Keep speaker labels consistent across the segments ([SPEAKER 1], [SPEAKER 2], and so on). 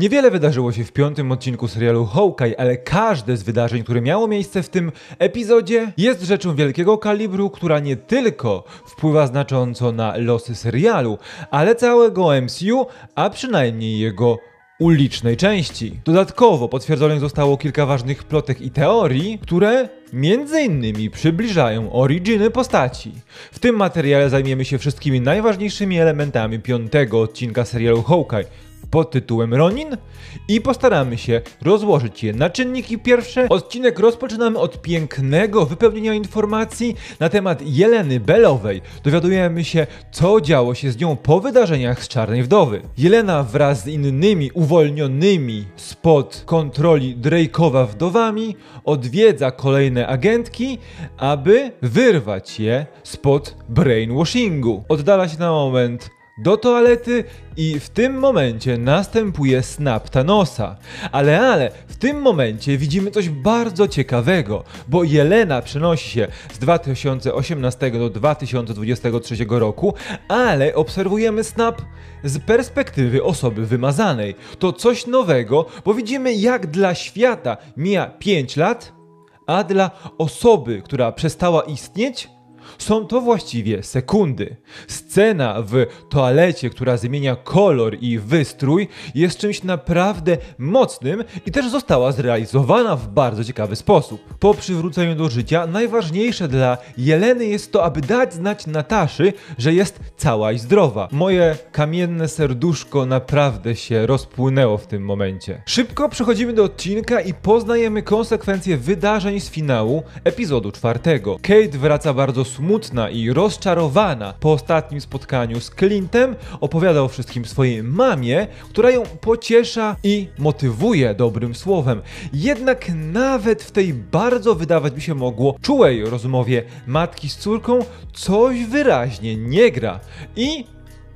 [SPEAKER 1] Niewiele wydarzyło się w piątym odcinku serialu Hawkeye, ale każde z wydarzeń, które miało miejsce w tym epizodzie, jest rzeczą wielkiego kalibru, która nie tylko wpływa znacząco na losy serialu, ale całego MCU, a przynajmniej jego ulicznej części. Dodatkowo potwierdzonych zostało kilka ważnych plotek i teorii, które między innymi przybliżają originy postaci. W tym materiale zajmiemy się wszystkimi najważniejszymi elementami piątego odcinka serialu Hawkeye, pod tytułem Ronin i postaramy się rozłożyć je na czynniki pierwsze. Odcinek rozpoczynamy od pięknego wypełnienia informacji na temat Jeleny Belowej. Dowiadujemy się, co działo się z nią po wydarzeniach z Czarnej Wdowy. Jelena wraz z innymi uwolnionymi spod kontroli Drake'owa wdowami odwiedza kolejne agentki, aby wyrwać je spod brainwashingu. Oddala się na moment do toalety i w tym momencie następuje snap Thanosa. Ale, ale, w tym momencie widzimy coś bardzo ciekawego, bo Jelena przenosi się z 2018 do 2023 roku, ale obserwujemy snap z perspektywy osoby wymazanej. To coś nowego, bo widzimy jak dla świata mija 5 lat, a dla osoby, która przestała istnieć, są to właściwie sekundy. Scena w toalecie, która zmienia kolor i wystrój, jest czymś naprawdę mocnym i też została zrealizowana w bardzo ciekawy sposób. Po przywróceniu do życia najważniejsze dla Jeleny jest to, aby dać znać Nataszy, że jest cała i zdrowa. Moje kamienne serduszko naprawdę się rozpłynęło w tym momencie. Szybko przechodzimy do odcinka i poznajemy konsekwencje wydarzeń z finału epizodu czwartego. Kate wraca bardzo smutna i rozczarowana po ostatnim spotkaniu z Clintem, opowiada o wszystkim swojej mamie, która ją pociesza i motywuje dobrym słowem. Jednak nawet w tej bardzo wydawać by się mogło czułej rozmowie matki z córką coś wyraźnie nie gra i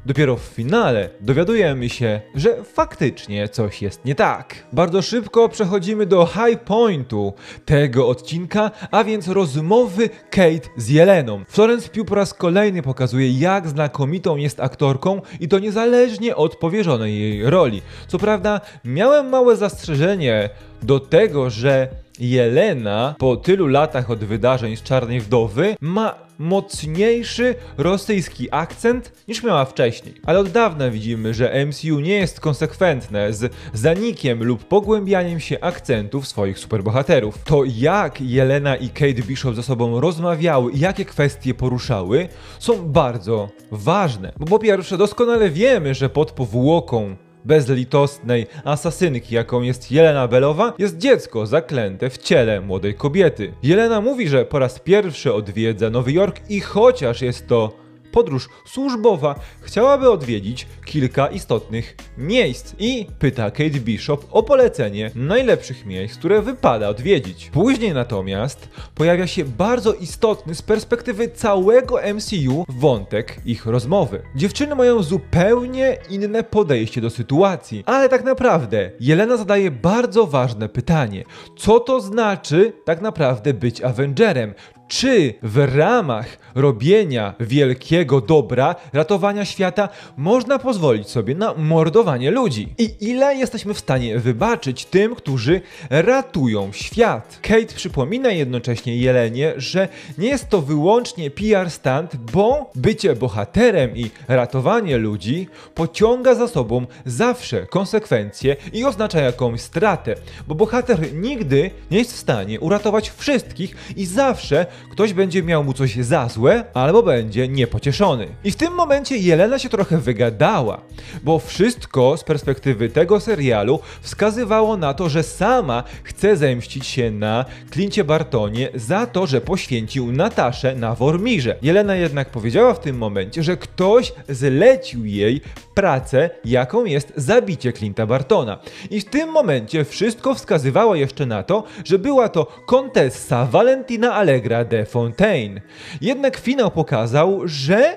[SPEAKER 1] Dopiero w finale dowiadujemy się, że faktycznie coś jest nie tak. Bardzo szybko przechodzimy do high pointu tego odcinka, a więc rozmowy Kate z Jeleną. Florence Pugh po raz kolejny pokazuje, jak znakomitą jest aktorką i to niezależnie od powierzonej jej roli. Co prawda, miałem małe zastrzeżenie do tego, że Jelena po tylu latach od wydarzeń z Czarnej Wdowy ma mocniejszy rosyjski akcent niż miała wcześniej. Ale od dawna widzimy, że MCU nie jest konsekwentne z zanikiem lub pogłębianiem się akcentów swoich superbohaterów. To jak Jelena i Kate Bishop ze sobą rozmawiały i jakie kwestie poruszały są bardzo ważne. Bo po pierwsze doskonale wiemy, że pod powłoką bezlitosnej asasynki, jaką jest Jelena Belowa, jest dziecko zaklęte w ciele młodej kobiety. Jelena mówi, że po raz pierwszy odwiedza Nowy Jork i chociaż jest to podróż służbowa, chciałaby odwiedzić kilka istotnych miejsc i pyta Kate Bishop o polecenie najlepszych miejsc, które wypada odwiedzić. Później natomiast pojawia się bardzo istotny z perspektywy całego MCU wątek ich rozmowy. Dziewczyny mają zupełnie inne podejście do sytuacji, ale tak naprawdę Jelena zadaje bardzo ważne pytanie. Co to znaczy tak naprawdę być Avengerem? Czy w ramach robienia wielkiego dobra, ratowania świata, można pozwolić sobie na mordowanie ludzi? I ile jesteśmy w stanie wybaczyć tym, którzy ratują świat? Kate przypomina jednocześnie Jelenie, że nie jest to wyłącznie PR stand, bo bycie bohaterem i ratowanie ludzi pociąga za sobą zawsze konsekwencje i oznacza jakąś stratę, bo bohater nigdy nie jest w stanie uratować wszystkich i zawsze ktoś będzie miał mu coś za złe, albo będzie niepocieszony. I w tym momencie Jelena się trochę wygadała, bo wszystko z perspektywy tego serialu wskazywało na to, że sama chce zemścić się na Clincie Bartonie za to, że poświęcił Nataszę na Wormirze. Jelena jednak powiedziała w tym momencie, że ktoś zlecił jej pracę, jaką jest zabicie Clint'a Bartona. I w tym momencie wszystko wskazywało jeszcze na to, że była to kontessa Valentina Allegra de Fontaine. Jednak finał pokazał, że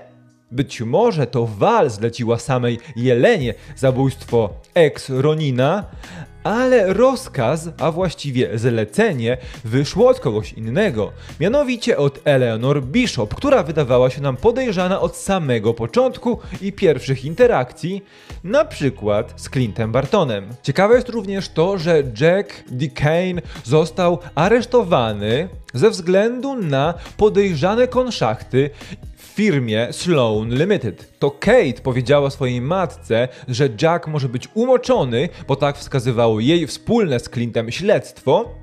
[SPEAKER 1] być może to Val zleciła samej Jelenie zabójstwo ex-Ronina, ale rozkaz, a właściwie zlecenie, wyszło od kogoś innego. Mianowicie od Eleanor Bishop, która wydawała się nam podejrzana od samego początku i pierwszych interakcji, na przykład z Clintem Bartonem. Ciekawe jest również to, że Jack DeCane został aresztowany ze względu na podejrzane konszachty firmie Sloan Limited. To Kate powiedziała swojej matce, że Jack może być umoczony, bo tak wskazywało jej wspólne z Clintem śledztwo,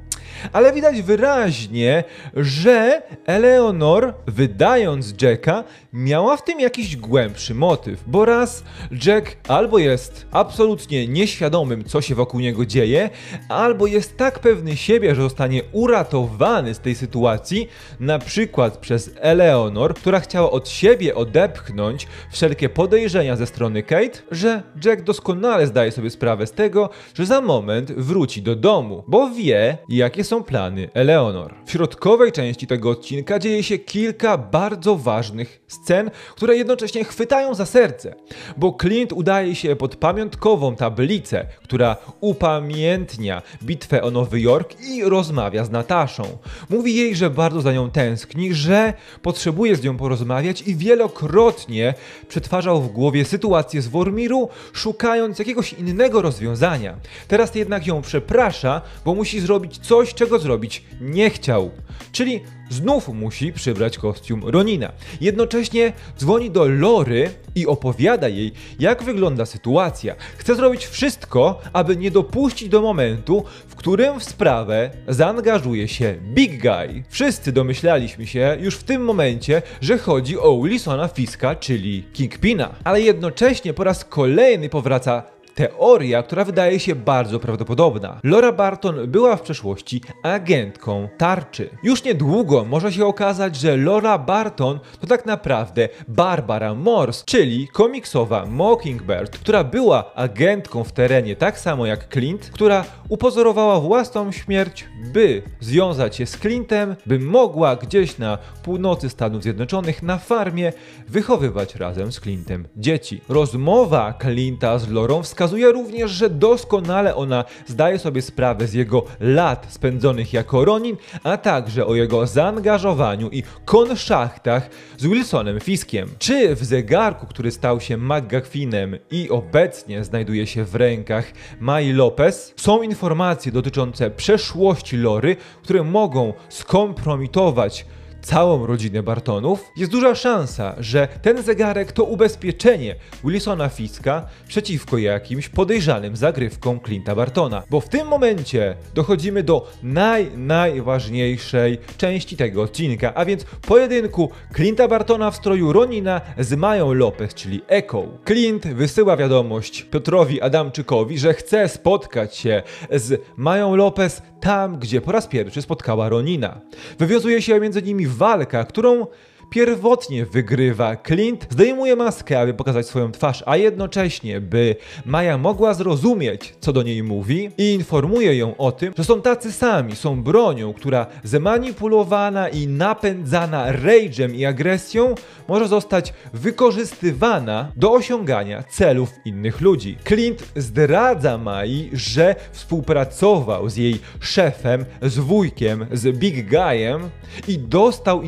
[SPEAKER 1] ale widać wyraźnie, że Eleanor, wydając Jacka, miała w tym jakiś głębszy motyw, bo raz Jack albo jest absolutnie nieświadomym, co się wokół niego dzieje, albo jest tak pewny siebie, że zostanie uratowany z tej sytuacji, na przykład przez Eleanor, która chciała od siebie odepchnąć wszelkie podejrzenia ze strony Kate, że Jack doskonale zdaje sobie sprawę z tego, że za moment wróci do domu, bo wie, jakie są plany Eleanor. W środkowej części tego odcinka dzieje się kilka bardzo ważnych scen, które jednocześnie chwytają za serce, bo Clint udaje się pod pamiątkową tablicę, która upamiętnia bitwę o Nowy Jork i rozmawia z Nataszą. Mówi jej, że bardzo za nią tęskni, że potrzebuje z nią porozmawiać i wielokrotnie przetwarzał w głowie sytuację z Wormiru, szukając jakiegoś innego rozwiązania. Teraz jednak ją przeprasza, bo musi zrobić coś, czego zrobić nie chciał. Czyli znów musi przybrać kostium Ronina. Jednocześnie dzwoni do Lory i opowiada jej, jak wygląda sytuacja. Chce zrobić wszystko, aby nie dopuścić do momentu, w którym w sprawę zaangażuje się Big Guy. Wszyscy domyślaliśmy się już w tym momencie, że chodzi o Wilsona Fiska, czyli Kingpina. Ale jednocześnie po raz kolejny powraca Teoria, która wydaje się bardzo prawdopodobna. Laura Barton była w przeszłości agentką tarczy. Już niedługo może się okazać, że Laura Barton to tak naprawdę Barbara Morse, czyli komiksowa Mockingbird, która była agentką w terenie tak samo jak Clint, która upozorowała własną śmierć, by związać się z Clintem, by mogła gdzieś na północy Stanów Zjednoczonych na farmie wychowywać razem z Clintem dzieci. Rozmowa Clint'a z Lorą wskazuje również, że doskonale ona zdaje sobie sprawę z jego lat spędzonych jako Ronin, a także o jego zaangażowaniu i konszachtach z Wilsonem Fiskiem. Czy w zegarku, który stał się McGuffinem i obecnie znajduje się w rękach Mai Lopez, są informacje dotyczące przeszłości Lory, które mogą skompromitować całą rodzinę Bartonów, jest duża szansa, że ten zegarek to ubezpieczenie Wilsona Fiska przeciwko jakimś podejrzanym zagrywkom Clint'a Bartona. Bo w tym momencie dochodzimy do naj, najważniejszej części tego odcinka, a więc pojedynku Clint'a Bartona w stroju Ronina z Mają Lopez, czyli Echo. Clint wysyła wiadomość Piotrowi Adamczykowi, że chce spotkać się z Mają Lopez tam, gdzie po raz pierwszy spotkała Ronina. Wywiązuje się między nimi walka, którą pierwotnie wygrywa Clint, zdejmuje maskę, aby pokazać swoją twarz, a jednocześnie, by Maja mogła zrozumieć, co do niej mówi i informuje ją o tym, że są tacy sami, są bronią, która zmanipulowana i napędzana rage'em i agresją może zostać wykorzystywana do osiągania celów innych ludzi. Clint zdradza Mai, że współpracował z jej szefem, z wujkiem, z Big Guyem i dostał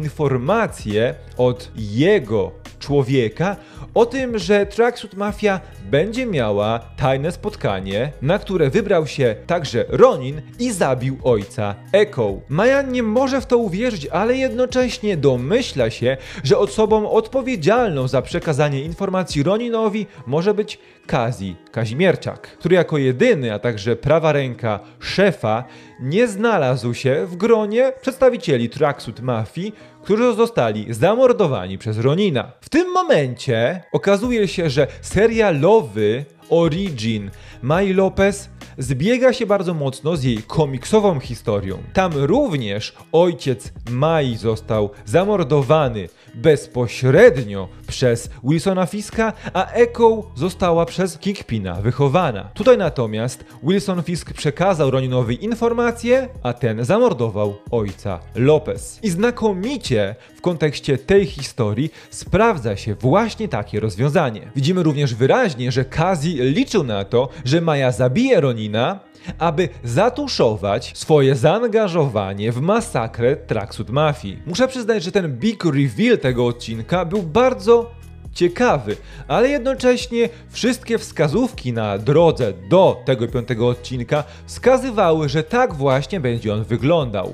[SPEAKER 1] od jego człowieka o tym, że Tracksuit Mafia będzie miała tajne spotkanie, na które wybrał się także Ronin i zabił ojca Echo. Maja nie może w to uwierzyć, ale jednocześnie domyśla się, że osobą odpowiedzialną za przekazanie informacji Roninowi może być Kazi Kazimierczak, który jako jedyny, a także prawa ręka szefa nie znalazł się w gronie przedstawicieli Tracksuit Mafii, którzy zostali zamordowani przez Ronina. W tym momencie okazuje się, że serialowy Origin Mai Lopez zbiega się bardzo mocno z jej komiksową historią. Tam również ojciec Mai został zamordowany bezpośrednio przez Wilsona Fiska, a Echo została przez Kingpina wychowana. Tutaj natomiast Wilson Fisk przekazał Roninowi informacje, a ten zamordował ojca Lopez. I znakomicie w kontekście tej historii sprawdza się właśnie takie rozwiązanie. Widzimy również wyraźnie, że Kazi liczył na to, że Maja zabije Ronina, aby zatuszować swoje zaangażowanie w masakrę Tracksuit Mafii. Muszę przyznać, że ten big reveal tego odcinka był bardzo ciekawy, ale jednocześnie wszystkie wskazówki na drodze do tego piątego odcinka wskazywały, że tak właśnie będzie on wyglądał.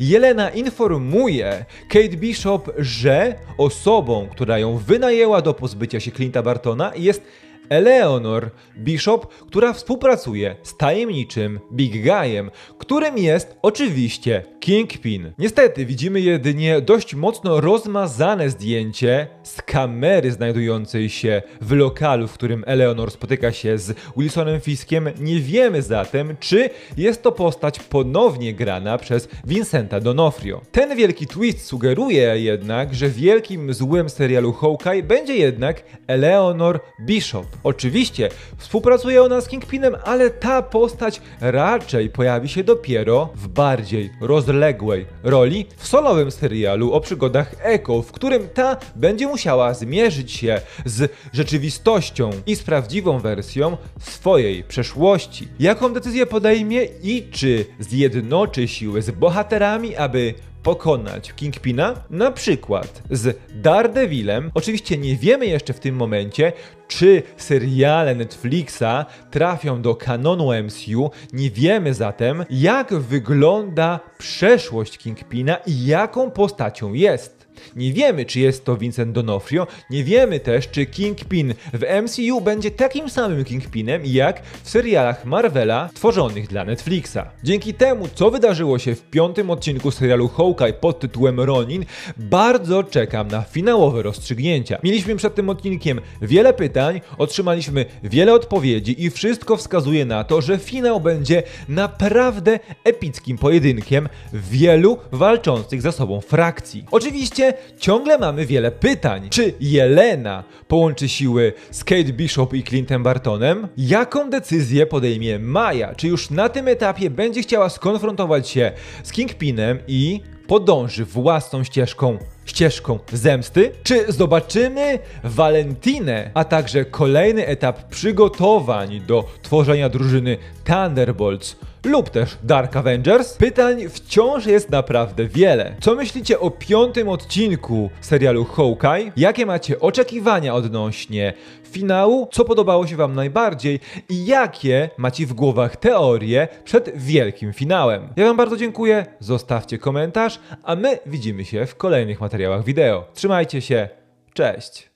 [SPEAKER 1] Jelena informuje Kate Bishop, że osobą, która ją wynajęła do pozbycia się Clint'a Bartona jest Eleanor Bishop, która współpracuje z tajemniczym Big Guyem, którym jest oczywiście Kingpin. Niestety widzimy jedynie dość mocno rozmazane zdjęcie z kamery znajdującej się w lokalu, w którym Eleanor spotyka się z Wilsonem Fiskiem. Nie wiemy zatem, czy jest to postać ponownie grana przez Vincenta Donofrio. Ten wielki twist sugeruje jednak, że wielkim złym serialu Hawkeye będzie jednak Eleanor Bishop. Oczywiście współpracuje ona z Kingpinem, ale ta postać raczej pojawi się dopiero w bardziej rozległej roli w solowym serialu o przygodach Echo, w którym ta będzie musiała zmierzyć się z rzeczywistością i z prawdziwą wersją swojej przeszłości. Jaką decyzję podejmie i czy zjednoczy siły z bohaterami, aby pokonać Kingpina, na przykład z Daredevilem. Oczywiście nie wiemy jeszcze w tym momencie, czy seriale Netflixa trafią do kanonu MCU. Nie wiemy zatem, jak wygląda przeszłość Kingpina i jaką postacią jest. Nie wiemy, czy jest to Vincent D'Onofrio, nie wiemy też, czy Kingpin w MCU będzie takim samym Kingpinem, jak w serialach Marvela tworzonych dla Netflixa. Dzięki temu, co wydarzyło się w piątym odcinku serialu Hawkeye pod tytułem Ronin, bardzo czekam na finałowe rozstrzygnięcia. Mieliśmy przed tym odcinkiem wiele pytań, otrzymaliśmy wiele odpowiedzi i wszystko wskazuje na to, że finał będzie naprawdę epickim pojedynkiem wielu walczących ze sobą frakcji. Oczywiście ciągle mamy wiele pytań. Czy Jelena połączy siły z Kate Bishop i Clintem Bartonem? Jaką decyzję podejmie Maja? Czy już na tym etapie będzie chciała skonfrontować się z Kingpinem i podąży własną ścieżką ścieżką zemsty? Czy zobaczymy Valentinę, a także kolejny etap przygotowań do tworzenia drużyny Thunderbolts lub też Dark Avengers? Pytań wciąż jest naprawdę wiele. Co myślicie o piątym odcinku serialu Hawkeye? Jakie macie oczekiwania odnośnie finału? Co podobało się Wam najbardziej? I jakie macie w głowach teorie przed wielkim finałem? Ja Wam bardzo dziękuję, zostawcie komentarz, a my widzimy się w kolejnych materiałach wideo. Trzymajcie się, cześć!